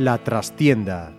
La trastienda.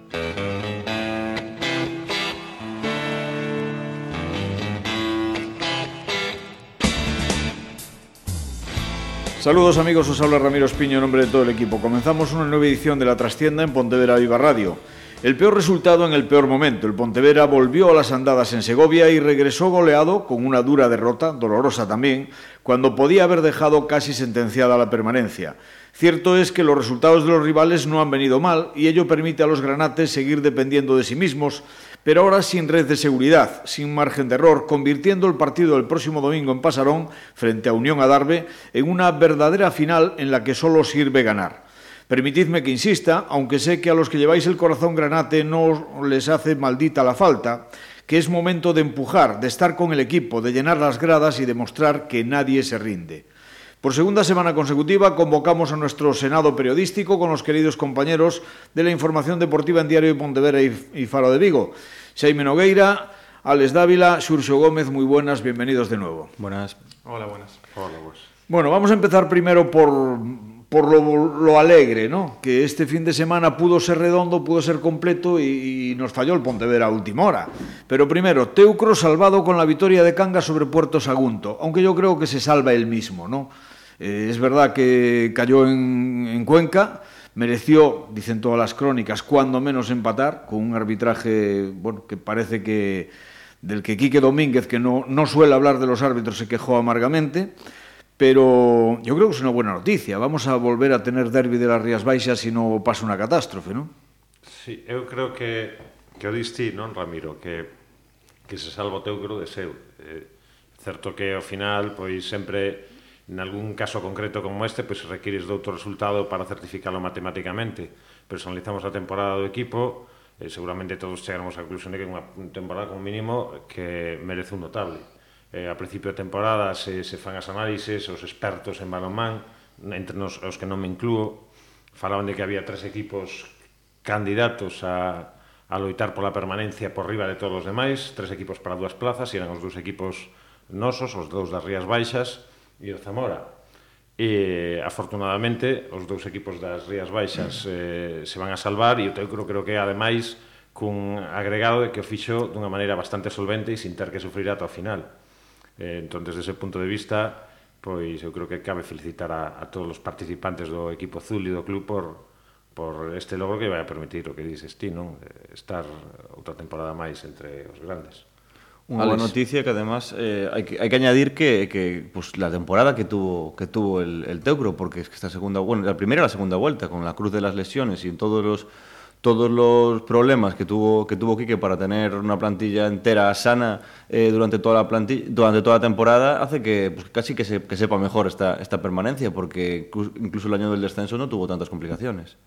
Saludos amigos, os habla Ramiro Espiño en nombre de todo el equipo. Comenzamos una nueva edición de La Trastienda en Pontevedra Viva Radio. El peor resultado en el peor momento. El Pontevedra volvió a las andadas en Segovia y regresó goleado con una dura derrota, dolorosa también, cuando podía haber dejado casi sentenciada la permanencia. Cierto es que los resultados de los rivales no han venido mal y ello permite a los granates seguir dependiendo de sí mismos, pero ahora sin red de seguridad, sin margen de error, convirtiendo el partido del próximo domingo en Pasarón frente a Unión Adarve en una verdadera final en la que solo sirve ganar. Permitidme que insista, aunque sé que a los que lleváis el corazón granate no les hace maldita la falta, que es momento de empujar, de estar con el equipo, de llenar las gradas y demostrar que nadie se rinde. Por segunda semana consecutiva convocamos a nuestro Senado periodístico con los queridos compañeros de la información deportiva en Diario de Pontevedra y Faro de Vigo. Xaime Nogueira, Alex Dávila, Xurxo Gómez, muy buenas, bienvenidos de nuevo. Buenas. Hola, buenas. Hola, vos. Bueno, vamos a empezar primero por, por lo, alegre, ¿no? Que este fin de semana pudo ser redondo, pudo ser completo y, nos falló el Pontevedra a última hora. Pero primero, Teucro salvado con la victoria de Cangas sobre Puerto Sagunto, aunque yo creo que se salva él mismo, ¿no? Eh, es verdad que cayó en, en, Cuenca, mereció, dicen todas las crónicas, cuando menos empatar, con un arbitraje bueno, que parece que del que Quique Domínguez, que no suele hablar de los árbitros, se quejó amargamente. Pero yo creo que es una buena noticia. Vamos a volver a tener derbi de las Rías Baixas si no pasa una catástrofe, non? Sí, eu creo que, que o diste, non, Ramiro? Que, que se salva o teu creo deseo. Eh, certo que ao final, pois sempre en algún caso concreto como este, pois requires de outro resultado para certificarlo matemáticamente. Personalizamos a temporada do equipo, eh, seguramente todos chegamos á conclusión de que é unha temporada como mínimo que merece un notable eh, a principio de temporada se, se fan as análises, os expertos en balonmán, entre nos, os que non me inclúo, falaban de que había tres equipos candidatos a, a loitar pola permanencia por riba de todos os demais, tres equipos para dúas plazas, e eran os dous equipos nosos, os dous das Rías Baixas e o Zamora. E, afortunadamente, os dous equipos das Rías Baixas eh, se van a salvar e o Teucro creo que, ademais, cun agregado de que o fixo dunha maneira bastante solvente e sin ter que sufrir ata o final Eh, entón, desde ese punto de vista, pois eu creo que cabe felicitar a, a todos os participantes do equipo azul e do club por, por este logro que vai a permitir o que dices ti, non? Eh, estar outra temporada máis entre os grandes. Unha boa noticia que además eh, hai, que, hai que añadir que, que pues, la temporada que tuvo, que tuvo el, el Teucro, porque es que esta segunda, bueno, la primera y la segunda vuelta, con la cruz de las lesiones y en todos los todos los problemas que tuvo que tuvo Quique para tener una plantilla entera sana eh, durante toda la plantilla, durante toda la temporada hace que pues, casi que, se, que sepa mejor esta, esta permanencia porque incluso el año del descenso no tuvo tantas complicaciones.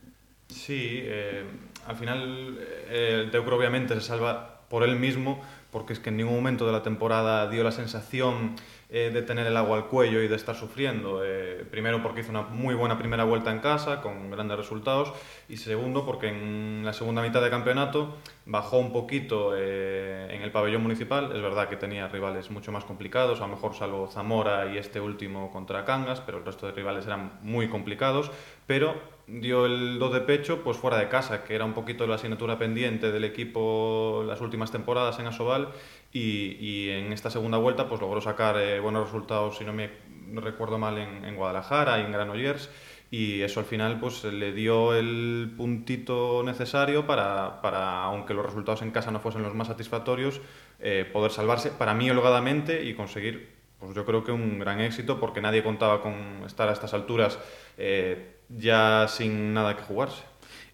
Sí, eh, al final eh, Teucro obviamente se salva por él mismo porque es que en ningún momento de la temporada dio la sensación eh, de tener el agua al cuello y de estar sufriendo. Eh, primero porque hizo una muy buena primera vuelta en casa, con grandes resultados, y segundo porque en la segunda mitad de campeonato bajó un poquito eh, en el pabellón municipal. Es verdad que tenía rivales mucho más complicados, a lo mejor salvo Zamora y este último contra Cangas, pero el resto de rivales eran muy complicados, pero dio el do de pecho pues fuera de casa, que era un poquito la asignatura pendiente del equipo las últimas temporadas en Asobal y, y en esta segunda vuelta pues logró sacar eh, buenos resultados, si no me recuerdo mal, en, en Guadalajara y en Granollers y eso al final pues le dio el puntito necesario para, para aunque los resultados en casa no fuesen los más satisfactorios, eh, poder salvarse para mí holgadamente y conseguir pues yo creo que un gran éxito porque nadie contaba con estar a estas alturas eh, ya sin nada que jugarse.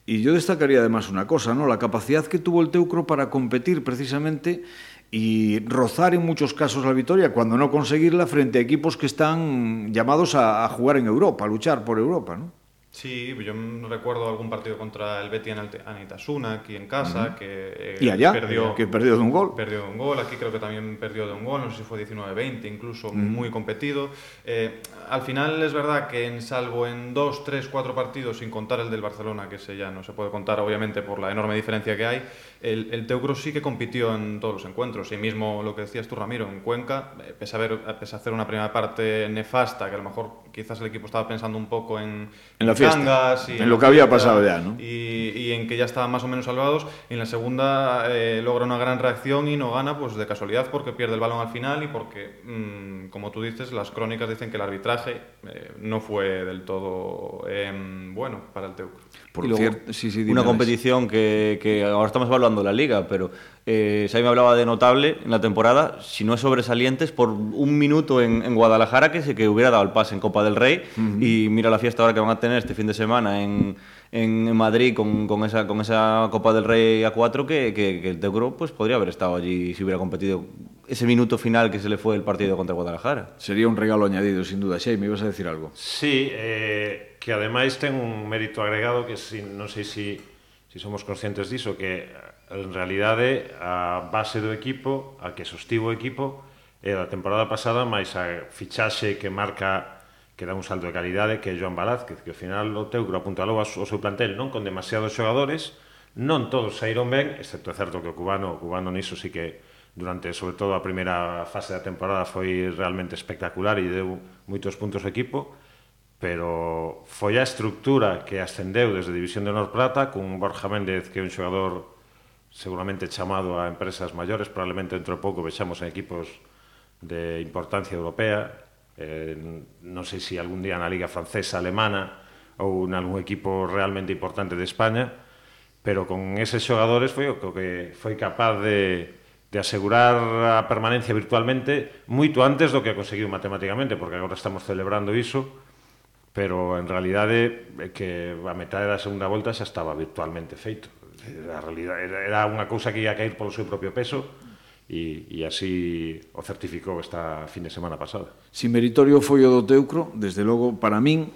Y yo destacaría además una cosa, ¿no? La capacidad que tuvo el Teucro para competir precisamente y rozar en muchos casos la victoria, cuando no conseguirla frente a equipos que están llamados a, jugar en Europa, a luchar por Europa, ¿no? Sí, yo recuerdo algún partido contra el Betis en Anitasuna, aquí en casa, que eh, ¿Y allá? perdió, que perdió de un gol. Perdió de un gol, aquí creo que también perdió de un gol, no sé si fue 19-20, incluso muy competido. Eh, al final es verdad que en salvo en dos, tres, cuatro partidos, sin contar el del Barcelona, que ese ya no se puede contar obviamente por la enorme diferencia que hay, el, el Teucro sí que compitió en todos los encuentros. Y mismo lo que decías tú, Ramiro, en Cuenca, eh, pese a, ver, pese a hacer una primera parte nefasta, que a lo mejor quizás el equipo estaba pensando un poco en, en la fiesta, y en, lo que había pasado ya, ¿no? Y, y, en que ya estaban más o menos salvados. En la segunda eh, logra una gran reacción y no gana pues de casualidad porque pierde el balón al final y porque, mm, como tú dices, las crónicas dicen que el arbitraje eh, no fue del todo em, bueno para el Teucro. Por cierto, sí, sí, una competición que, que, ahora estamos evaluando la liga, pero eh, me hablaba de notable en la temporada, si no es sobresalientes, por un minuto en, en Guadalajara que, se, que hubiera dado el pase en Copa del Rey y mira la fiesta ahora que van a tener este fin de semana en, en Madrid con, con, esa, con esa Copa del Rey A4 que, que, que el Teucro pues, podría haber estado allí si hubiera competido ese minuto final que se le fue el partido contra Guadalajara. Sería un regalo añadido, sin duda. Xei, me ibas a decir algo. Sí, eh, que ademais ten un mérito agregado que si, non sei se si, si somos conscientes diso, que en realidade a base do equipo, a que sostivo o equipo, é da temporada pasada, máis a fichaxe que marca que dá un salto de calidade, que é Joan Balázquez, que ao final o Teucro apuntalou ao seu plantel non con demasiados xogadores, non todos saíron ben, excepto é certo que o cubano, o cubano niso sí que durante sobre todo a primeira fase da temporada foi realmente espectacular e deu moitos puntos ao equipo, pero foi a estructura que ascendeu desde División de Honor Plata con Borja Méndez, que é un xogador seguramente chamado a empresas maiores, probablemente dentro de pouco vexamos en equipos de importancia europea, eh, non sei se algún día na Liga Francesa, Alemana ou en algún equipo realmente importante de España, pero con eses xogadores foi o que foi capaz de de asegurar a permanencia virtualmente moito antes do que a conseguiu matemáticamente, porque agora estamos celebrando iso, pero en realidade é que a metade da segunda volta xa estaba virtualmente feito. Era, realidade, era unha cousa que ia caer polo seu propio peso, e, e así o certificou esta fin de semana pasada. Si meritorio foi o do Teucro, desde logo para min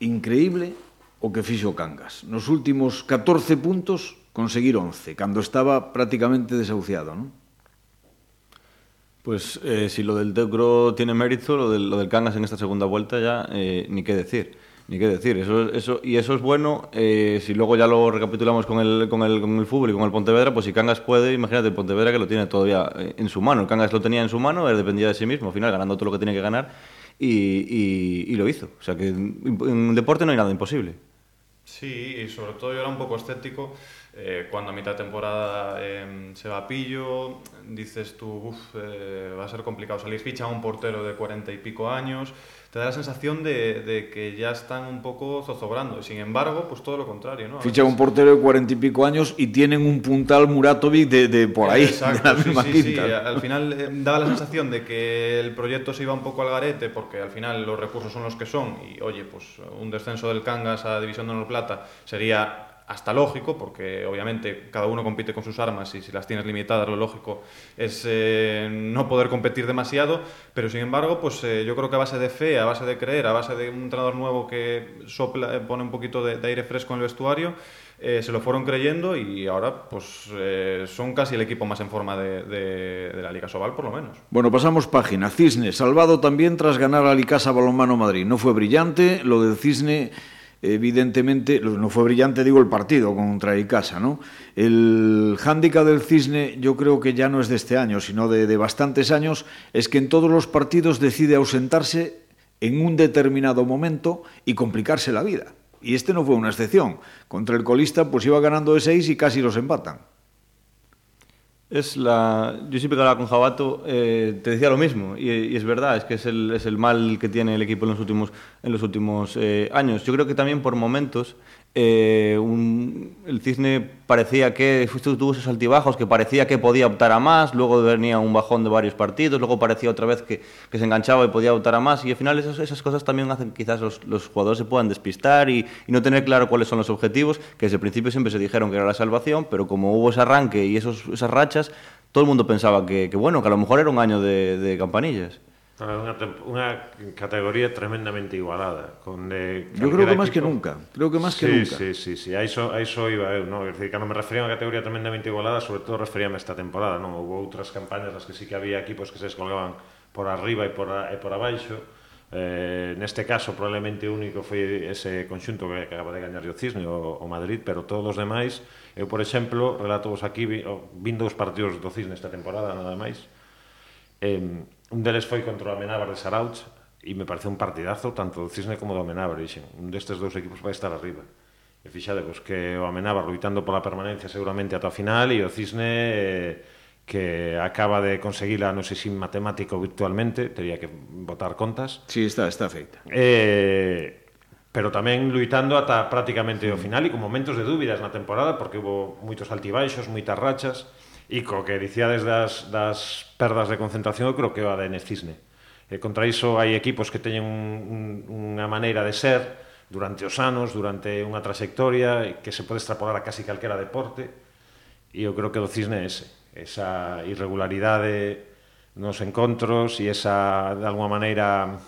increíble o que fixo Cangas. Nos últimos 14 puntos conseguir 11, cando estaba prácticamente desahuciado, non? Pues eh, si lo del Teucro tiene mérito, lo del, lo del Cangas en esta segunda vuelta ya eh, ni qué decir. Ni qué decir. Eso, eso, y eso es bueno. Eh, si luego ya lo recapitulamos con el, con, el, con el fútbol y con el Pontevedra, pues si Cangas puede, imagínate el Pontevedra que lo tiene todavía eh, en su mano. El Cangas lo tenía en su mano, él dependía de sí mismo, al final ganando todo lo que tiene que ganar y, y, lo hizo. O sea que en, en deporte no hay nada imposible. Sí, y sobre todo yo era un poco escéptico eh, cuando a mitad de temporada eh, se va pillo, dices tú, uf, eh, va a ser complicado salir. Ficha a un portero de cuarenta y pico años, te da la sensación de, de, que ya están un poco zozobrando. Sin embargo, pues todo lo contrario. ¿no? Ficha a un portero de cuarenta y pico años y tienen un puntal Muratovic de, de por ahí. Exacto, de la sí, sí, sí, Al final eh, daba la sensación de que el proyecto se iba un poco al garete porque al final los recursos son los que son y, oye, pues un descenso del Cangas a División de Honor Plata sería hasta lógico, porque obviamente cada uno compite con sus armas y si las tienes limitadas lo lógico es eh, no poder competir demasiado, pero sin embargo pues eh, yo creo que a base de fe, a base de creer, a base de un entrenador nuevo que sopla, eh, pone un poquito de, aire fresco en el vestuario, se lo fueron creyendo y ahora pues son casi el equipo más en forma de, la Liga Sobal por lo menos. Bueno, pasamos página. Cisne, salvado también tras ganar a Licasa Balonmano Madrid. No fue brillante, lo del Cisne evidentemente no fue brillante digo el partido contra Icasa no? El hándicap del cisne yo creo que ya no es de este año sino de, de bastantes años es que en todos los partidos decide ausentarse en un determinado momento y complicarse la vida. Y este no fue una excepción. Contra el colista pues iba ganando de seis y casi los empatan. Es la... Yo siempre que hablaba con Jabato eh, te decía lo mismo y, es verdad, es que es el, es el mal que tiene el equipo en los últimos, en los últimos eh, años. Yo creo que también por momentos eh, un, el Cisne parecía que tuvo esos altibajos, que parecía que podía optar a más, luego venía un bajón de varios partidos, luego parecía otra vez que, se enganchaba y podía optar a más, y al final esas, cosas también hacen que quizás los, jugadores se puedan despistar y, no tener claro cuáles son los objetivos, que desde el principio siempre se dijeron que era la salvación, pero como hubo ese arranque y esos, esas rachas, todo el mundo pensaba que, bueno, que a lo mejor era un año de campanillas. Ah, unha, unha categoría tremendamente igualada con de Yo creo que máis que nunca creo que máis sí, que nunca Sí, sí, sí, a iso, a iso iba eu, non? Decir, cando me refería a unha categoría tremendamente igualada sobre todo referíame a esta temporada non? houve outras campañas nas que sí que había equipos que se escolgaban por arriba e por, a, e por abaixo eh, neste caso probablemente o único foi ese conxunto que, que acaba de gañar o Cisne o, o Madrid, pero todos os demais eu por exemplo, relato vos aquí vindo os partidos do Cisne esta temporada nada máis eh, Un deles foi contra o Amenábar de Sarauch e me parece un partidazo tanto do Cisne como do Amenábar. E dixen, un destes dous equipos vai estar arriba. E fixade, pois, que o Amenábar loitando pola permanencia seguramente ata a final e o Cisne eh, que acaba de conseguila, non sei se matemático virtualmente, teria que botar contas. Sí, está, está feita. Eh, pero tamén luitando ata prácticamente o final e con momentos de dúbidas na temporada porque hubo moitos altibaixos, moitas rachas E co que dicíades das, das perdas de concentración, eu creo que o ADN Cisne. E contra iso hai equipos que teñen un, un, unha maneira de ser durante os anos, durante unha trayectoria que se pode extrapolar a casi calquera deporte e eu creo que o Cisne é ese, esa irregularidade nos encontros e esa, de alguma maneira,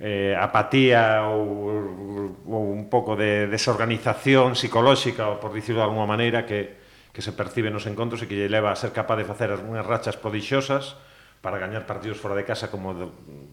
eh, apatía ou, ou un pouco de desorganización psicolóxica, por dicirlo de alguma maneira, que, que se percibe nos encontros e que lle leva a ser capaz de facer unhas rachas prodixosas para gañar partidos fora de casa como, de,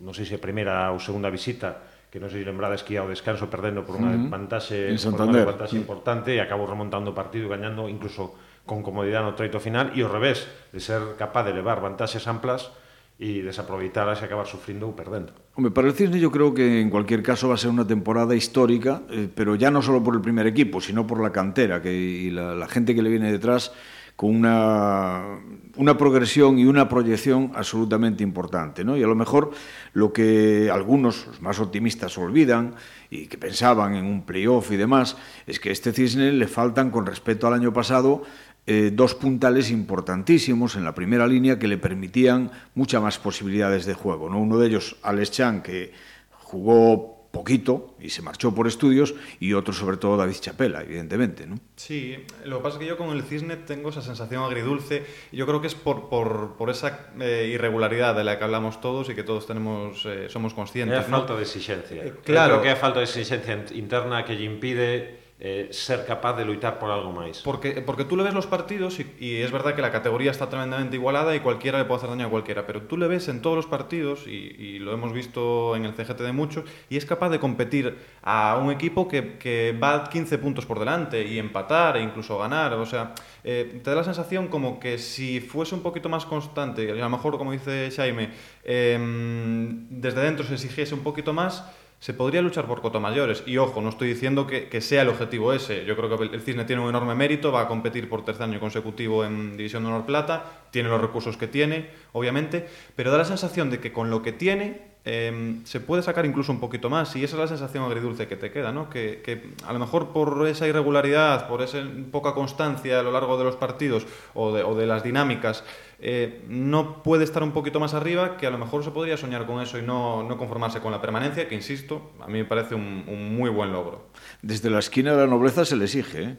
non sei se a primeira ou segunda visita, que non sei se lembrades que ia ao descanso perdendo por unha uh -huh. vantaxe, por unha vantaxe importante e acabou remontando o partido gañando incluso con comodidade no treito final e ao revés, de ser capaz de levar vantaxes amplas e desaproveitalas e acabar sufrindo ou perdendo. Hombre, para el Cisne yo creo que en cualquier caso va a ser una temporada histórica, eh, pero ya no solo por el primer equipo, sino por la cantera que, y la, gente que le viene detrás con una, una progresión y una proyección absolutamente importante. ¿no? Y a lo mejor lo que algunos, los más optimistas, olvidan y que pensaban en un playoff y demás, es que a este cisne le faltan, con respecto al año pasado, eh, dos puntales importantísimos en la primera línea que le permitían muchas más posibilidades de juego. ¿no? Uno de ellos, Alex Chan, que jugó poquito y se marchó por estudios, y otro sobre todo David Chapela, evidentemente. ¿no? Sí, lo que pasa es que yo con el Cisne tengo esa sensación agridulce, y yo creo que es por, por, por esa eh, irregularidad de la que hablamos todos y que todos tenemos eh, somos conscientes. Es ¿no? falta de exigencia. Eh, claro. Creo que é falta de exigencia interna que impide eh, ser capaz de luchar por algo máis. Porque, porque tú le ves los partidos y, es verdad que la categoría está tremendamente igualada y cualquiera le puede hacer daño a cualquiera, pero tú le ves en todos los partidos y, lo hemos visto en el CGT de muchos y es capaz de competir a un equipo que, va 15 puntos por delante y empatar e incluso ganar. O sea, eh, te da la sensación como que si fuese un poquito más constante, y a lo mejor como dice Jaime, eh, desde dentro se exigiese un poquito más, se podría luchar por cotomayores. Y ojo, no estoy diciendo que, sea el objetivo ese. Yo creo que el Cisne tiene un enorme mérito, va a competir por tercer año consecutivo en División de Honor Plata, tiene los recursos que tiene, obviamente, pero da la sensación de que con lo que tiene eh, se puede sacar incluso un poquito más. Y esa es la sensación agridulce que te queda, ¿no? Que, que a lo mejor por esa irregularidad, por esa poca constancia a lo largo de los partidos o de, o de las dinámicas, eh, no puede estar un poquito más arriba, que a lo mejor se podría soñar con eso y no, no conformarse con la permanencia, que insisto, a mí me parece un, un, muy buen logro. Desde la esquina de la nobleza se le exige, ¿eh?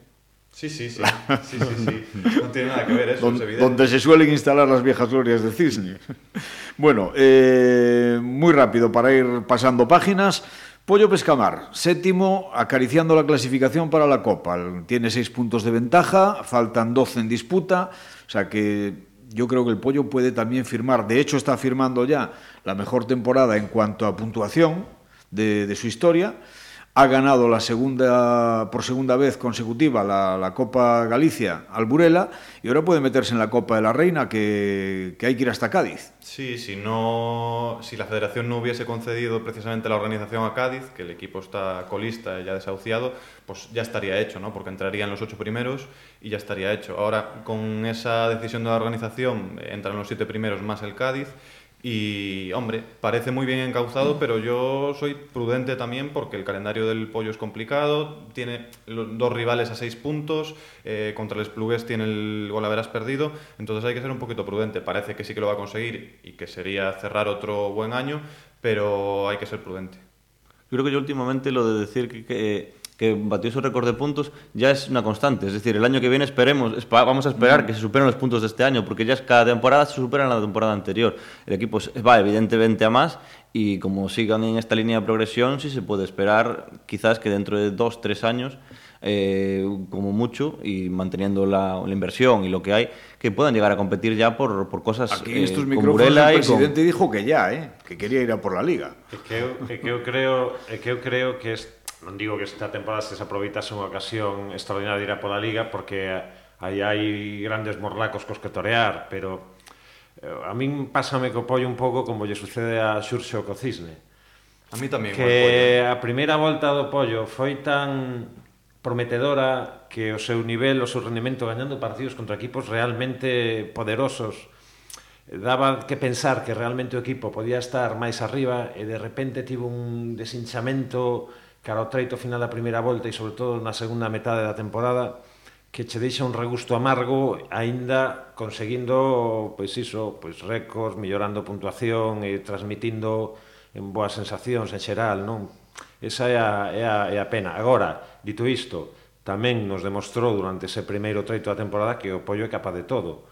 Sí, sí, sí. sí, sí, sí. No tiene nada que ver eso, Don, es evidente. Donde se suelen instalar las viejas glorias de Cisne. Bueno, eh, muy rápido para ir pasando páginas. Pollo Pescamar, séptimo, acariciando la clasificación para la Copa. Tiene seis puntos de ventaja, faltan 12 en disputa, o sea que yo creo que el Pollo puede también firmar, de hecho está firmando ya la mejor temporada en cuanto a puntuación de, de su historia. Ha ganado la segunda, por segunda vez consecutiva la, la, Copa Galicia al Burela y ahora puede meterse en la Copa de la Reina que, que hay que ir hasta Cádiz. Sí, si, no, si la federación no hubiese concedido precisamente la organización a Cádiz, que el equipo está colista y ya desahuciado, pues ya estaría hecho, ¿no? porque entrarían los ocho primeros y ya estaría hecho. Ahora, con esa decisión de la organización, entran los siete primeros más el Cádiz y, hombre, parece muy bien encauzado, pero yo soy prudente también porque el calendario del pollo es complicado, tiene dos rivales a seis puntos, eh, contra el Esplugués tiene el gol haberás perdido, entonces hay que ser un poquito prudente. Parece que sí que lo va a conseguir y que sería cerrar otro buen año, pero hay que ser prudente. Yo creo que yo últimamente lo de decir que, que que batió su récord de puntos, ya es una constante. Es decir, el año que viene esperemos, vamos a esperar que se superen los puntos de este año, porque ya es cada temporada se superan la temporada anterior. El equipo va evidentemente a más y como sigan en esta línea de progresión, sí se puede esperar quizás que dentro de dos, tres años eh, como mucho y manteniendo la, la, inversión y lo que hay, que puedan llegar a competir ya por, por cosas Aquí en estos eh, micrófonos el presidente con... dijo que ya, eh, que quería ir a por la Liga. É que eu, é que eu creo, é que eu creo que es, non digo que esta temporada se aproveitase unha ocasión extraordinaria de ir a pola Liga porque aí hai grandes morlacos cos que torear, pero eh, a min pásame que o pollo un pouco como lle sucede a Xurxo co Cisne. A mí tamén. Que a primeira volta do pollo foi tan prometedora que o seu nivel, o seu rendimento gañando partidos contra equipos realmente poderosos daba que pensar que realmente o equipo podía estar máis arriba e de repente tivo un desinchamento cara ao treito final da primeira volta e sobre todo na segunda metade da temporada que che deixa un regusto amargo aínda conseguindo pois iso, pois récords, mellorando puntuación e transmitindo en boas sensacións en xeral, non? Esa é a, é a, é a pena. Agora, dito isto, tamén nos demostrou durante ese primeiro treito da temporada que o Pollo é capaz de todo.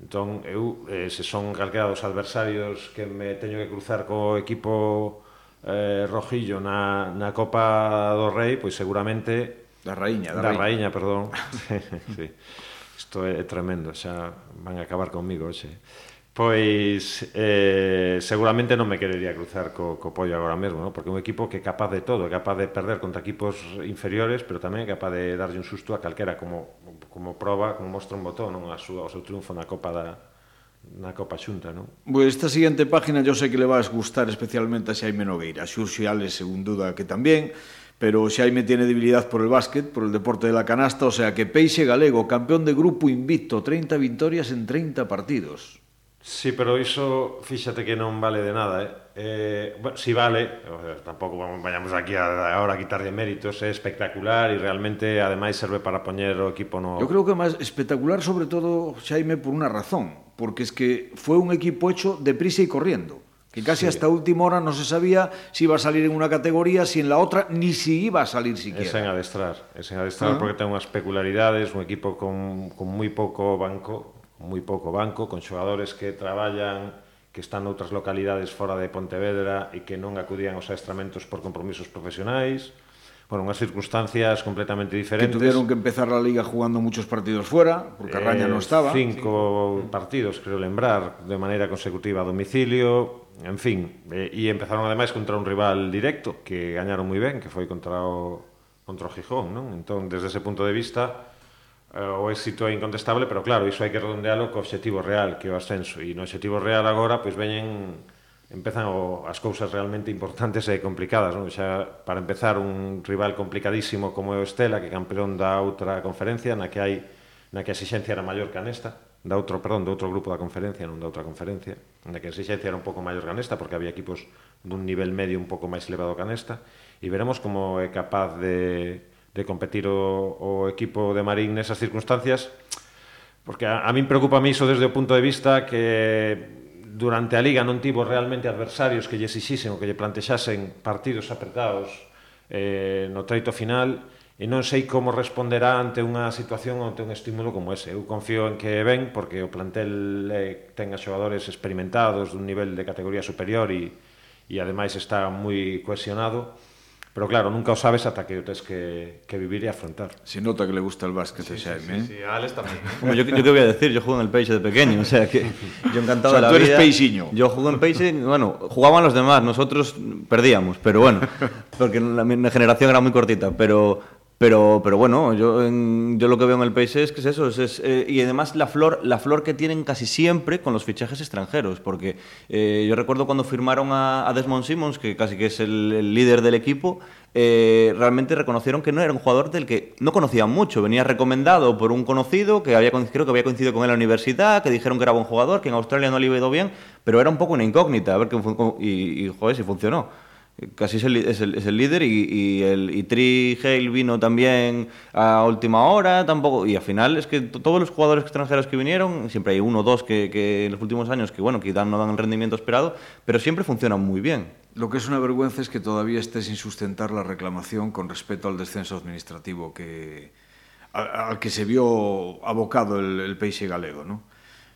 Entón, eu, eh, se son calquera dos adversarios que me teño que cruzar co equipo eh, rojillo na, na Copa do Rei, pois seguramente da Raíña, da, da Raíña, Raíña perdón. sí. Isto é tremendo, xa van a acabar comigo hoxe. Pois eh, seguramente non me querería cruzar co, co Pollo agora mesmo, ¿no? porque é un equipo que é capaz de todo, é capaz de perder contra equipos inferiores, pero tamén é capaz de darlle un susto a calquera, como, como prova, como mostra un botón non? A súa, o seu triunfo na Copa da, na Copa Xunta, non? Pois esta seguinte página yo sei que le vas gustar especialmente a Xaime Nogueira. Xurxo Ales, según duda, que tamén, pero Xaime tiene debilidad por el básquet, por el deporte de la canasta, o sea que Peixe Galego, campeón de grupo invicto, 30 victorias en 30 partidos. Sí, pero iso, fíxate que non vale de nada, eh? eh bueno, si vale, tampouco vayamos aquí a, ahora a quitarlle méritos, é eh? espectacular e realmente ademais serve para poñer o equipo no... Eu creo que máis espectacular sobre todo, Xaime, por unha razón, porque es que fue un equipo hecho deprisa y corriendo que casi sí. hasta última hora no se sabía si iba a salir en una categoría, si en la otra, ni si iba a salir siquiera. Es en adestrar, es en adestrar uh -huh. porque ten unhas peculiaridades, un equipo con, con moi pouco banco, moi pouco banco, con xogadores que traballan que están noutras localidades fora de Pontevedra e que non acudían aos adestramentos por compromisos profesionais bueno, unas circunstancias completamente diferentes. Que tuvieron que empezar la liga jugando muchos partidos fuera, porque eh, non no estaba. Cinco partidos, creo lembrar, de maneira consecutiva a domicilio, en fin. Eh, y empezaron ademais contra un rival directo, que gañaron moi ben, que foi contra o, contra o Gijón, non? Entón, desde ese punto de vista, eh, o éxito é incontestable, pero claro, iso hai que redondealo co objetivo real, que é o ascenso. E no objetivo real agora, pois veñen empezan o, as cousas realmente importantes e complicadas, non? Xa para empezar un rival complicadísimo como é o Estela, que campeón da outra conferencia, na que hai na que a exixencia era maior que a nesta, da outro, perdón, do outro grupo da conferencia, non da outra conferencia, na que a exixencia era un pouco maior que a nesta, porque había equipos dun nivel medio un pouco máis elevado que a nesta, e veremos como é capaz de, de competir o, o equipo de Marín nesas circunstancias, porque a, a min preocupa iso desde o punto de vista que durante a Liga non tivo realmente adversarios que lle exixisen ou que lle plantexasen partidos apretados eh, no treito final e non sei como responderá ante unha situación ante un estímulo como ese. Eu confío en que ven porque o plantel eh, tenga xogadores experimentados dun nivel de categoría superior e, e ademais está moi cohesionado Pero claro, nunca o sabes ata que tes que, que vivir e afrontar. Se nota que le gusta el básquet sí, Xaime, sí, sí, sí, a Alex tamén. Bueno, yo, yo qué voy a decir, yo juego en el Peixe de pequeño, o sea que yo encantado o sea, de la tú eres peixiño. Yo juego en Peixe, bueno, jugaban los demás, nosotros perdíamos, pero bueno, porque la, la generación era muy cortita, pero Pero, pero bueno, yo, en, yo lo que veo en el país es que es eso. Es, eh, y además la flor, la flor que tienen casi siempre con los fichajes extranjeros. Porque eh, yo recuerdo cuando firmaron a, Desmond Simmons, que casi que es el, líder del equipo, eh, realmente reconocieron que no era un jugador del que no conocían mucho. Venía recomendado por un conocido que había, creo que había coincidido con él en la universidad, que dijeron que era buen jugador, que en Australia no le iba ido bien, pero era un poco una incógnita. A ver qué, y, y joder, si funcionó casi es el, líder y, el, y Tri Hale vino también a última hora tampoco y al final es que todos los jugadores extranjeros que vinieron siempre hay uno o dos que, en los últimos años que bueno que no dan el rendimiento esperado pero siempre funcionan muy bien Lo que es una vergüenza es que todavía esté sin sustentar la reclamación con respecto al descenso administrativo que, al, que se vio abocado el, el Peixe galego, ¿no?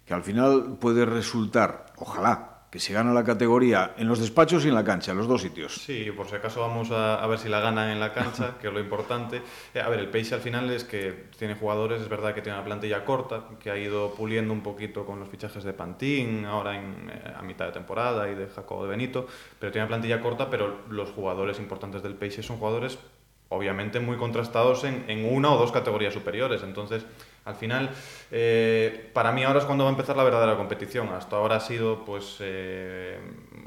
que al final puede resultar, ojalá, que se gana la categoría en los despachos y en la cancha, en los dos sitios. Sí, por si acaso vamos a, a ver si la ganan en la cancha, que es lo importante. Eh, a ver, el Peixe al final es que tiene jugadores, es verdad que tiene una plantilla corta, que ha ido puliendo un poquito con los fichajes de Pantín, ahora en, eh, a mitad de temporada, y de Jacobo de Benito, pero tiene una plantilla corta, pero los jugadores importantes del Peixe son jugadores obviamente muy contrastados en, en una o dos categorías superiores. Entonces, al final, eh, para mí ahora es cuando va a empezar la verdadera competición. Hasta ahora ha sido pues eh,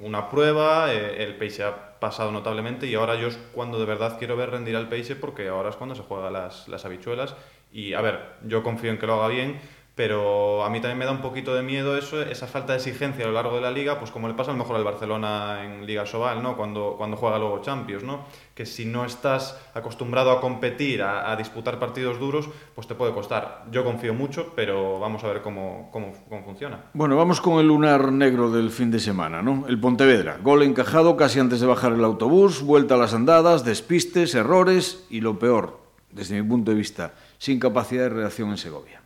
una prueba, eh, el Peixe ha pasado notablemente y ahora yo es cuando de verdad quiero ver rendir al Peixe porque ahora es cuando se juega las, las habichuelas y a ver, yo confío en que lo haga bien, pero a mí también me da un poquito de miedo eso, esa falta de exigencia a lo largo de la liga, pues como le pasa a lo mejor al Barcelona en Liga Sobal, ¿no? Cuando, cuando juega luego Champions, ¿no? Que si no estás acostumbrado a competir, a, disputar partidos duros, pues te puede costar. Yo confío mucho, pero vamos a ver cómo, cómo, cómo funciona. Bueno, vamos con el lunar negro del fin de semana, ¿no? El Pontevedra. Gol encajado casi antes de bajar el autobús, vuelta a las andadas, despistes, errores y lo peor, desde mi punto de vista, sin capacidad de reacción en Segovia.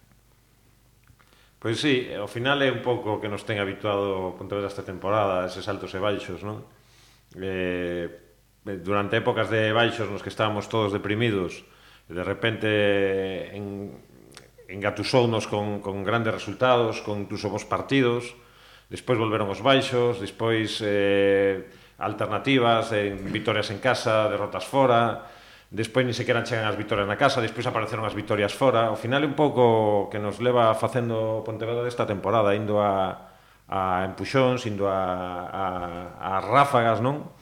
Pois sí, ao final é un pouco que nos ten habituado Pontevedra esta temporada, eses altos e baixos, non? Eh, durante épocas de baixos nos que estábamos todos deprimidos, de repente en, engatusounos con, con grandes resultados, con incluso vos partidos, despois volveron os baixos, despois eh, alternativas, en eh, vitorias en casa, derrotas fora, despois ni sequera chegan as vitorias na casa, despois apareceron as vitorias fora. Ao final é un pouco que nos leva facendo Pontevedra desta temporada, indo a, a empuxóns, indo a, a, a ráfagas, non?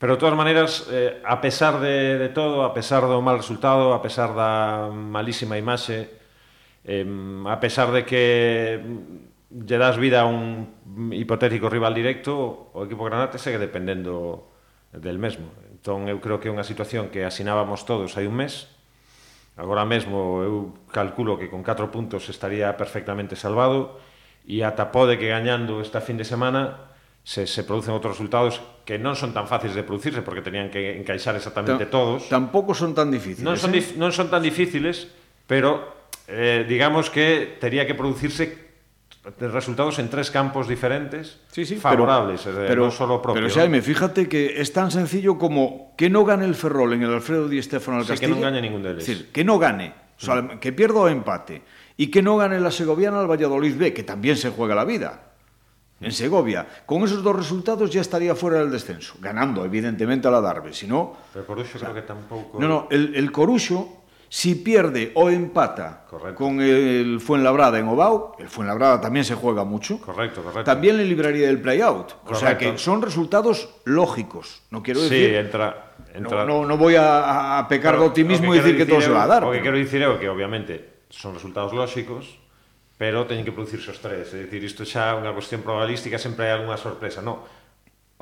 Pero de todas maneiras, eh, a pesar de, de todo, a pesar do mal resultado, a pesar da malísima imaxe, eh, a pesar de que lle das vida a un hipotético rival directo, o equipo granate segue dependendo del mesmo. Entón eu creo que é unha situación que asinábamos todos hai un mes. Agora mesmo eu calculo que con 4 puntos estaría perfectamente salvado e ata pode que gañando esta fin de semana se, se producen outros resultados que non son tan fáciles de producirse porque tenían que encaixar exactamente Ta todos. Tampouco son tan difíciles. Non son, eh? dif non son tan difíciles, pero eh, digamos que tería que producirse resultados en tres campos diferentes Sí, sí, favorables, pero, pero, non solo propio. Pero Xaime, fíjate que es tan sencillo como que no gane el Ferrol en el Alfredo Di Stéfano al Sí, que Castilla. non gane. Es decir, que no gane, o sea, que pierda o empate. Y que no gane la Segoviana al Valladolid B, que también se juega la vida. En Segovia, con esos dos resultados ya estaría fuera del descenso, ganando evidentemente a la Darbe, si no... Pero Coruxo creo que tampouco... No, no, el, el Coruxo, Si pierde o empata correcto. con el Fuenlabrada en Obao, el Fuenlabrada también se juega mucho. Correcto, correcto. También le libraría del playout. O sea que son resultados lógicos. No quiero decir. Sí, entra. entra... No, no, no, voy a, a pecar pero, de optimismo y decir, decir que todo se va a dar. Lo que pero... quiero decir é que, obviamente, son resultados lóxicos, pero teñen que producirse os tres. É dicir, isto xa é unha cuestión probabilística, sempre hai algunha sorpresa. No,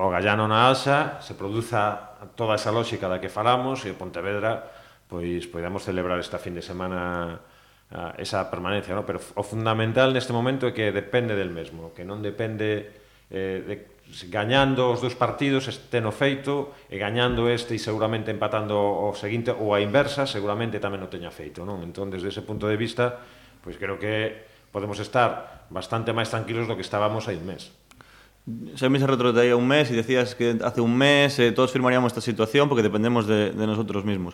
o Gallano na alza, se produza toda esa lógica da que falamos e o Pontevedra pois podamos celebrar esta fin de semana a, esa permanencia, ¿no? pero o fundamental neste momento é que depende del mesmo, que non depende eh, de gañando os dous partidos este no feito e gañando este e seguramente empatando o seguinte ou a inversa seguramente tamén o teña feito non entón desde ese punto de vista pois creo que podemos estar bastante máis tranquilos do que estábamos hai un mes Se me se retrotraía un mes y decías que hace un mes eh, todos firmaríamos esta situación porque dependemos de, de nosotros mismos.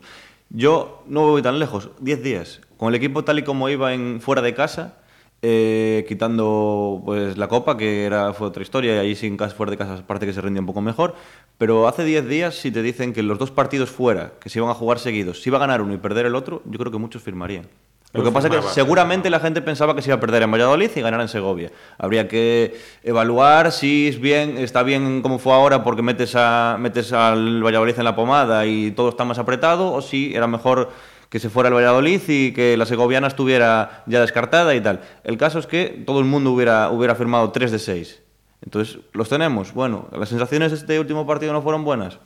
Yo no voy tan lejos, 10 días. Con el equipo tal y como iba en fuera de casa, eh, quitando pues la copa, que era, fue otra historia, y ahí sin casa, fuera de casa parece que se rendía un poco mejor. Pero hace 10 días, si te dicen que los dos partidos fuera, que se iban a jugar seguidos, si iba a ganar uno y perder el otro, yo creo que muchos firmarían. Lo que pasa es que seguramente la gente pensaba que se iba a perder en Valladolid y ganar en Segovia. Habría que evaluar si es bien, está bien como fue ahora porque metes, a, metes al Valladolid en la pomada y todo está más apretado, o si era mejor que se fuera el Valladolid y que la segoviana estuviera ya descartada y tal. El caso es que todo el mundo hubiera, hubiera firmado 3 de 6. Entonces, ¿los tenemos? Bueno, ¿las sensaciones de este último partido no fueron buenas?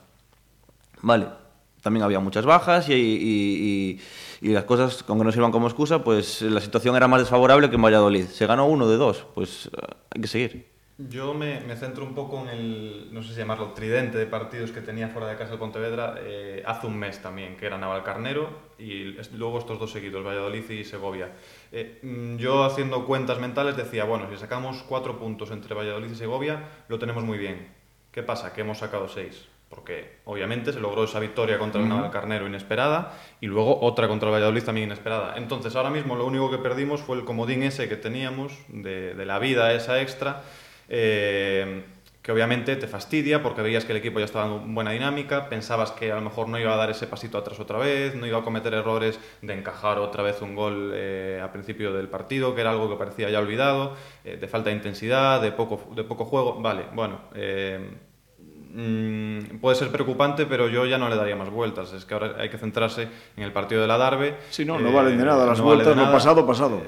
Vale, también había muchas bajas y, y- y- y las cosas, aunque no sirvan como excusa, pues la situación era más desfavorable que en Valladolid. Se ganó uno de dos, pues eh, hay que seguir. Yo me, centro un poco en el, no sé si llamarlo, tridente de partidos que tenía fuera de casa el Pontevedra eh, hace un mes también, que era Navalcarnero y luego estos dos seguidos, Valladolid y Segovia. Eh, mm, yo haciendo cuentas mentales decía, bueno, si sacamos cuatro puntos entre Valladolid y Segovia, lo tenemos muy bien. ¿Qué pasa? Que hemos sacado seis. Porque obviamente se logró esa victoria contra el Navalcarnero inesperada y luego otra contra el Valladolid también inesperada. Entonces ahora mismo lo único que perdimos fue el comodín ese que teníamos de, de la vida esa extra eh, que obviamente te fastidia porque veías que el equipo ya estaba en buena dinámica, pensabas que a lo mejor no iba a dar ese pasito atrás otra vez, no iba a cometer errores de encajar otra vez un gol eh, a principio del partido, que era algo que parecía ya olvidado, eh, de falta de intensidad, de poco, de poco juego. Vale, bueno, mm, puede ser preocupante, pero yo ya no le daría más vueltas. Es que ahora hay que centrarse en el partido de la Darbe. Si no, no valen de nada las vueltas, lo pasado, pasado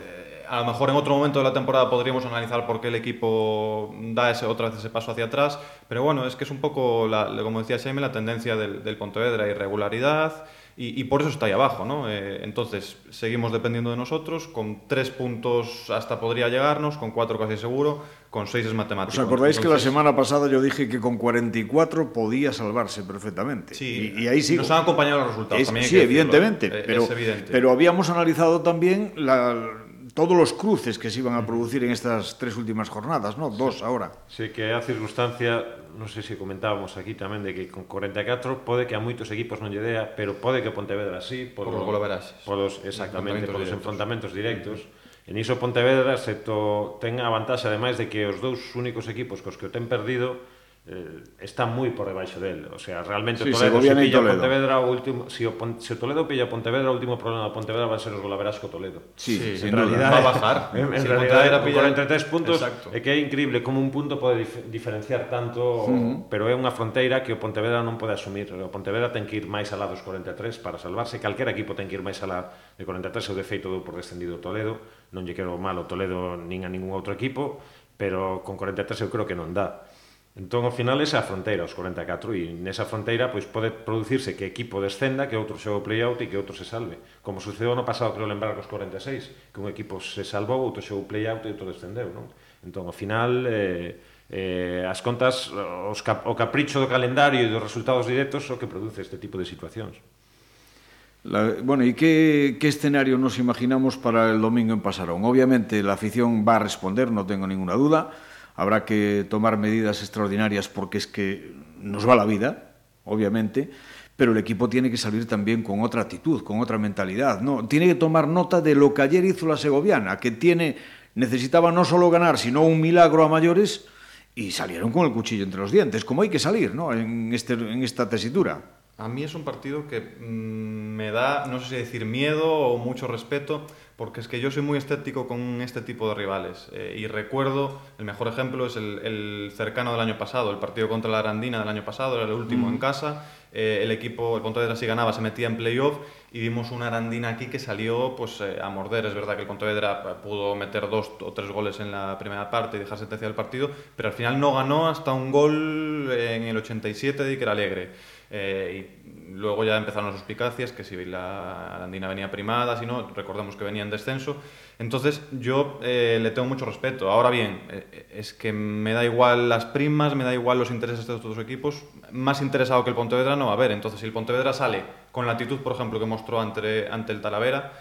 a lo mejor en otro momento de la temporada podríamos analizar por qué el equipo da ese, otra vez ese paso hacia atrás, pero bueno, es que es un poco, la, como decía Jaime, la tendencia del, del Pontevedra, irregularidad, y, por eso está ahí abajo, ¿no? Eh, entonces, seguimos dependiendo de nosotros, con tres puntos hasta podría llegarnos, con cuatro casi seguro, con seis es matemático. ¿Os acordáis que la semana pasada yo dije que con 44 podía salvarse perfectamente? Sí, y, ahí sí. Nos han acompañado los resultados. también sí, evidentemente, eh, pero, pero habíamos analizado también la todos os cruces que se iban a producir en estas tres últimas jornadas, ¿no? Dos ahora. Sí, que a circunstancia, non sei se comentábamos aquí tamén, de que con 44 pode que a moitos equipos non lle dea, pero pode que Pontevedra sí, por, por, por, polos, exactamente, polos enfrontamentos directos. En iso Pontevedra se to, ten a vantaxe, ademais, de que os dous únicos equipos cos que o ten perdido eh, está moi por debaixo del, o sea, realmente sí, Toledo se, se pilla Toledo. Pontevedra o último, se, o, se Toledo pilla Pontevedra, o último problema de Pontevedra va a ser os golaveras co Toledo. Sí, sí en realidad va a bajar. En, en si realidad era pillar entre tres puntos, Exacto. que é increíble como un punto pode dif diferenciar tanto, uh -huh. pero é unha fronteira que o Pontevedra non pode asumir. O Pontevedra ten que ir máis alá dos 43 para salvarse, calquera equipo ten que ir máis alá de 43, o defeito do por descendido Toledo, non lle quero mal o Toledo nin a ningún outro equipo, pero con 43 eu creo que non dá. Entón, ao final, esa é a fronteira, os 44, e nesa fronteira pois pode producirse que equipo descenda, que outro xogue play-out e que outro se salve. Como sucedeu no pasado, creo lembrar, cos 46, que un equipo se salvou, outro xogue play-out e outro descendeu. Non? Entón, ao final, eh, eh, as contas, os cap o capricho do calendario e dos resultados directos o que produce este tipo de situacións. La, bueno, e que, que escenario nos imaginamos para el domingo en Pasarón? Obviamente, la afición va a responder, non tengo ninguna duda, habrá que tomar medidas extraordinarias porque es que nos va la vida, obviamente, pero el equipo tiene que salir también con otra actitud, con otra mentalidad, ¿no? Tiene que tomar nota de lo que ayer hizo la segoviana, que tiene necesitaba no solo ganar, sino un milagro a mayores y salieron con el cuchillo entre los dientes, como hay que salir, ¿no? En este en esta tesitura. A mí es un partido que mmm, me da, no sé si decir miedo o mucho respeto, porque es que yo soy muy escéptico con este tipo de rivales. Eh, y recuerdo, el mejor ejemplo es el, el, cercano del año pasado, el partido contra la Arandina del año pasado, era el último mm. en casa. Eh, el equipo, el Pontevedra si ganaba, se metía en playoff y vimos una Arandina aquí que salió pues, eh, a morder. Es verdad que el Pontevedra pudo meter dos o tres goles en la primera parte y dejar sentencia del partido, pero al final no ganó hasta un gol en el 87 de Iker Alegre. Eh, y luego ya empezaron las suspicacias, que si la Arandina venía primada, si no, recordemos que venía en descenso. Entonces yo eh, le tengo mucho respeto. Ahora bien, eh, es que me da igual las primas, me da igual los intereses de estos dos equipos. Más interesado que el Pontevedra no va a haber. Entonces si el Pontevedra sale con la actitud, por ejemplo, que mostró ante, ante el Talavera,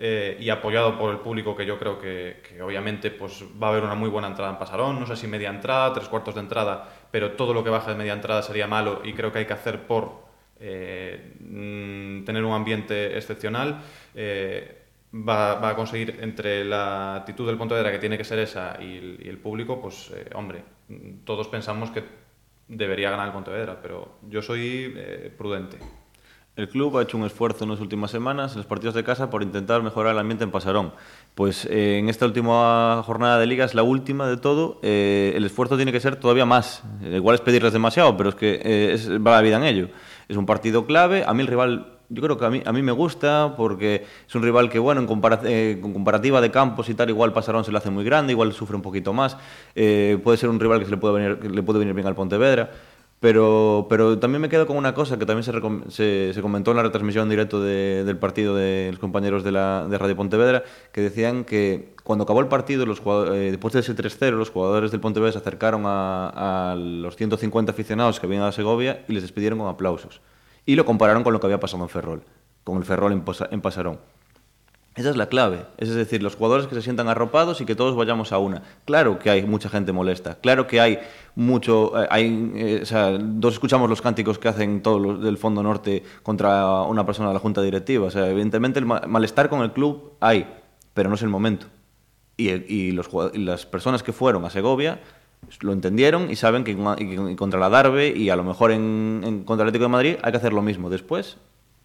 eh, y apoyado por el público que yo creo que, que, obviamente pues, va a haber una muy buena entrada en Pasarón, no sé si media entrada, tres cuartos de entrada, pero todo lo que baja de media entrada sería malo y creo que hay que hacer por eh, mm, tener un ambiente excepcional. Eh, va, a conseguir entre la actitud del Pontevedra que tiene que ser esa y el, público, pues eh, hombre, todos pensamos que debería ganar el Pontevedra, pero yo soy prudente. El club ha hecho un esfuerzo en las últimas semanas, en los partidos de casa, por intentar mejorar el ambiente en Pasarón. Pues eh, en esta última jornada de liga, es la última de todo, eh, el esfuerzo tiene que ser todavía más. Igual es pedirles demasiado, pero es que eh, es, va la vida en ello. Es un partido clave, a mí el rival yo creo que a mí, me gusta porque es un rival que, bueno, en con comparativa de campos y tal, igual Pasarón se le hace muy grande, igual sufre un poquito más. Puede ser un rival que se que le puede venir bien al Pontevedra Pero, pero también me quedo con una cosa que también se, se, comentó en la retransmisión directo de, del partido de los compañeros de, la, Radio Pontevedra, que decían que cuando acabó el partido, los eh, después de ese 3-0, los jugadores del Pontevedra se acercaron a, a, los 150 aficionados que habían a Segovia y les despidieron con aplausos. Y lo compararon con lo que había pasado en Ferrol, con el Ferrol en, en Pasarón. Esa es la clave. Es decir, los jugadores que se sientan arropados y que todos vayamos a una. Claro que hay mucha gente molesta. Claro que hay mucho. Eh, hay, eh, o sea, todos escuchamos los cánticos que hacen todos los del Fondo Norte contra una persona de la Junta Directiva. O sea, evidentemente el malestar con el club hay, pero no es el momento. Y, y, y las personas que fueron a Segovia lo entendieron y saben que, que contra la Darbe y a lo mejor en, en contra el Atlético de Madrid hay que hacer lo mismo. Después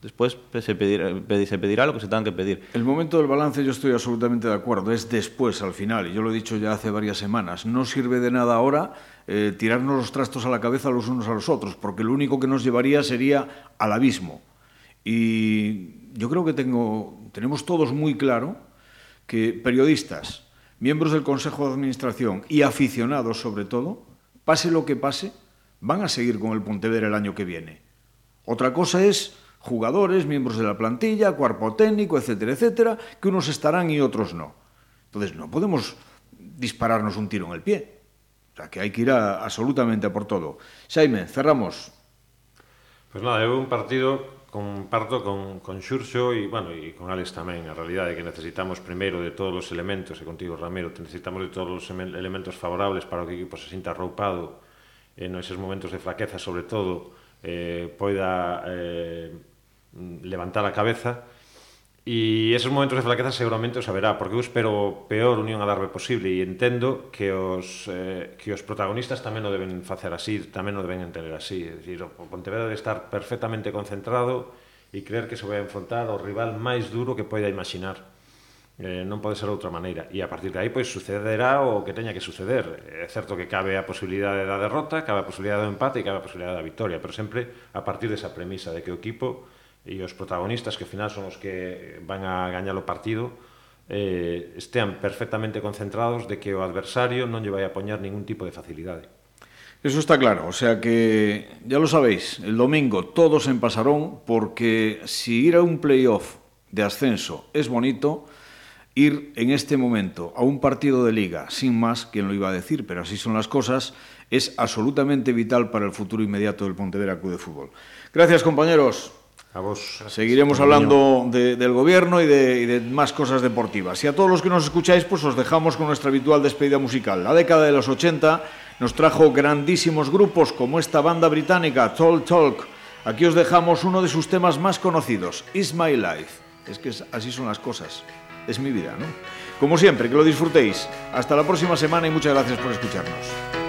Después se pedirá, lo que se tenga que pedir. El momento del balance yo estoy absolutamente de acuerdo, es después, al final, y yo lo he dicho ya hace varias semanas. No sirve de nada ahora eh, tirarnos los trastos a la cabeza los unos a los otros, porque lo único que nos llevaría sería al abismo. Y yo creo que tengo, tenemos todos muy claro que periodistas, miembros del Consejo de Administración y aficionados sobre todo, pase lo que pase, van a seguir con el Pontevedra el año que viene. Otra cosa es jugadores, miembros de la plantilla, cuerpo técnico, etcétera, etcétera, que unos estarán y otros no. Entonces, no podemos dispararnos un tiro en el pie. O sea, que hai que ir a, absolutamente a por todo. Xaime, cerramos. Pois pues nada, é un partido comparto con, con Xurxo e, bueno, e con Alex tamén, a realidade é que necesitamos primeiro de todos os elementos, e contigo Ramiro, necesitamos de todos os elementos favorables para que o equipo se sinta arroupado en eses momentos de fraqueza, sobre todo, eh, poida eh, Mm, levantar a cabeza. E esos momentos de flaqueza seguramente os haberá porque eu espero peor unión a darbe posible e entendo que os, eh, que os protagonistas tamén o deben facer así tamén o deben entender así. É dicir, o Pontevedra debe estar perfectamente concentrado e creer que se vai enfrontar ao rival máis duro que poida imaginar. Eh, non pode ser outra maneira. E a partir de aí pois sucederá o que teña que suceder. É certo que cabe a posibilidade da derrota cabe a posibilidade do empate e cabe a posibilidade da victoria pero sempre a partir desa premisa de que o equipo e os protagonistas, que ao final son os que van a gañar o partido, eh, estean perfectamente concentrados de que o adversario non lle vai a poñer ningún tipo de facilidade. Eso está claro, o sea que ya lo sabéis, el domingo todos en Pasarón, porque si ir a un playoff de ascenso es bonito, ir en este momento a un partido de liga, sin más, quien lo iba a decir, pero así son las cosas, es absolutamente vital para el futuro inmediato del Pontevedra Club de Fútbol. Gracias, compañeros. A vos. Seguiremos hablando de, del gobierno y de, y de, más cosas deportivas. Y a todos los que nos escucháis, pues os dejamos con nuestra habitual despedida musical. La década de los 80 nos trajo grandísimos grupos como esta banda británica, Talk Talk. Aquí os dejamos uno de sus temas más conocidos, Is My Life. Es que es, así son las cosas. Es mi vida, ¿no? Como siempre, que lo disfrutéis. Hasta la próxima semana y muchas gracias por escucharnos.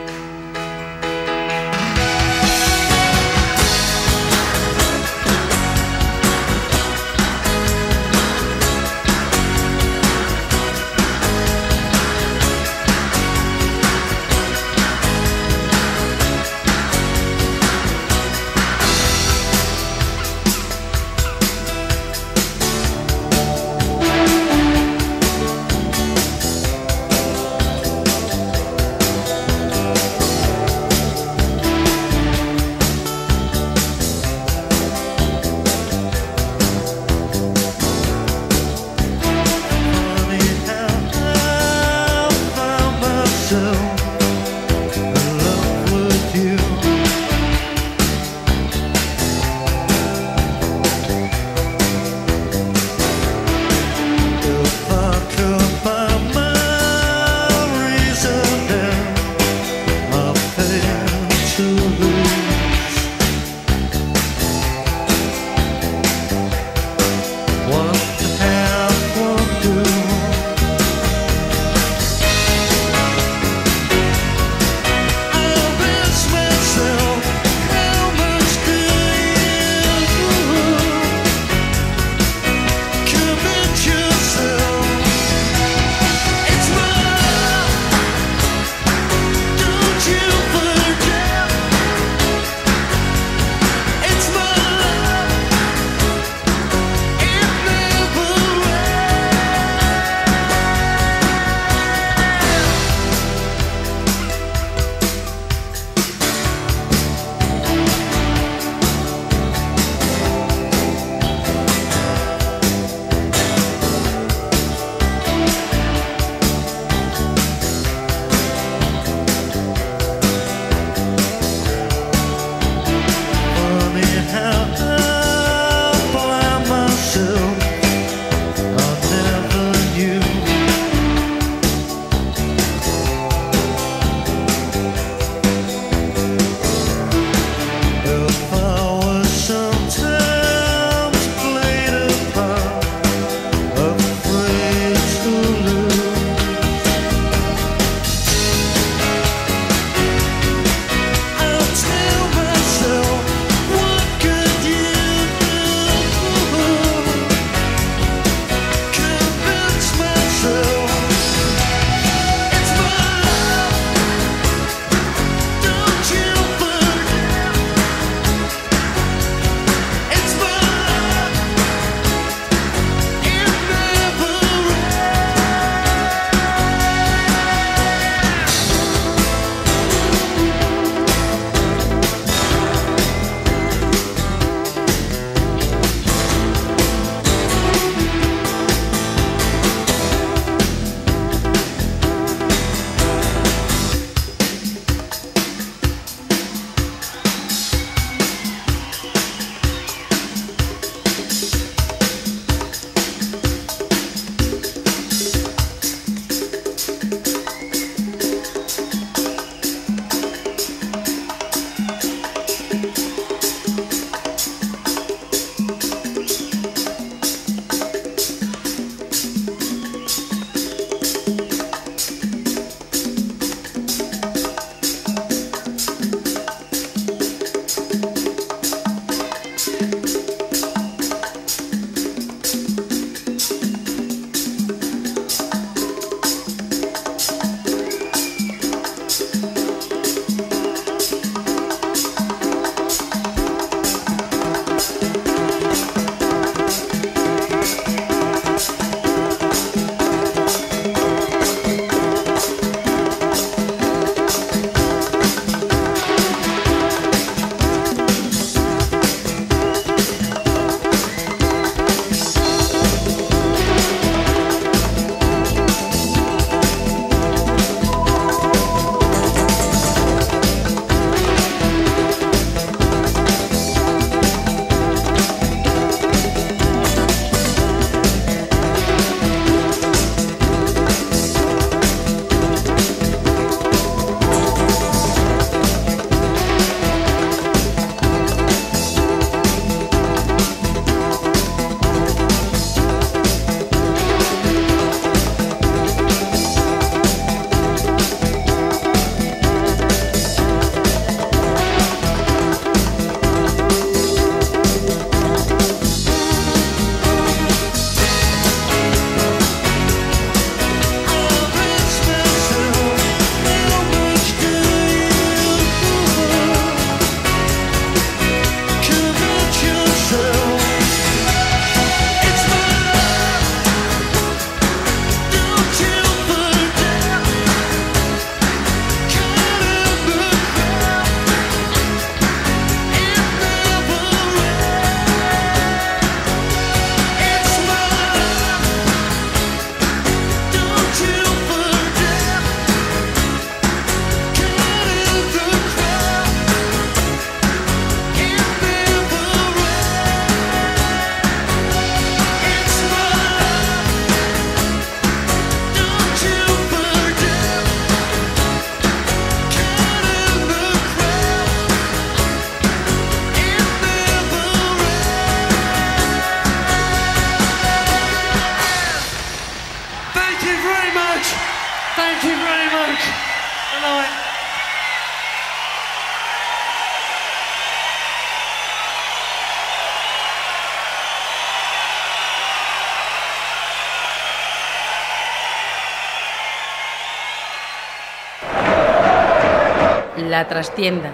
La trastienda.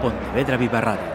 Pontevedra Viva Radio.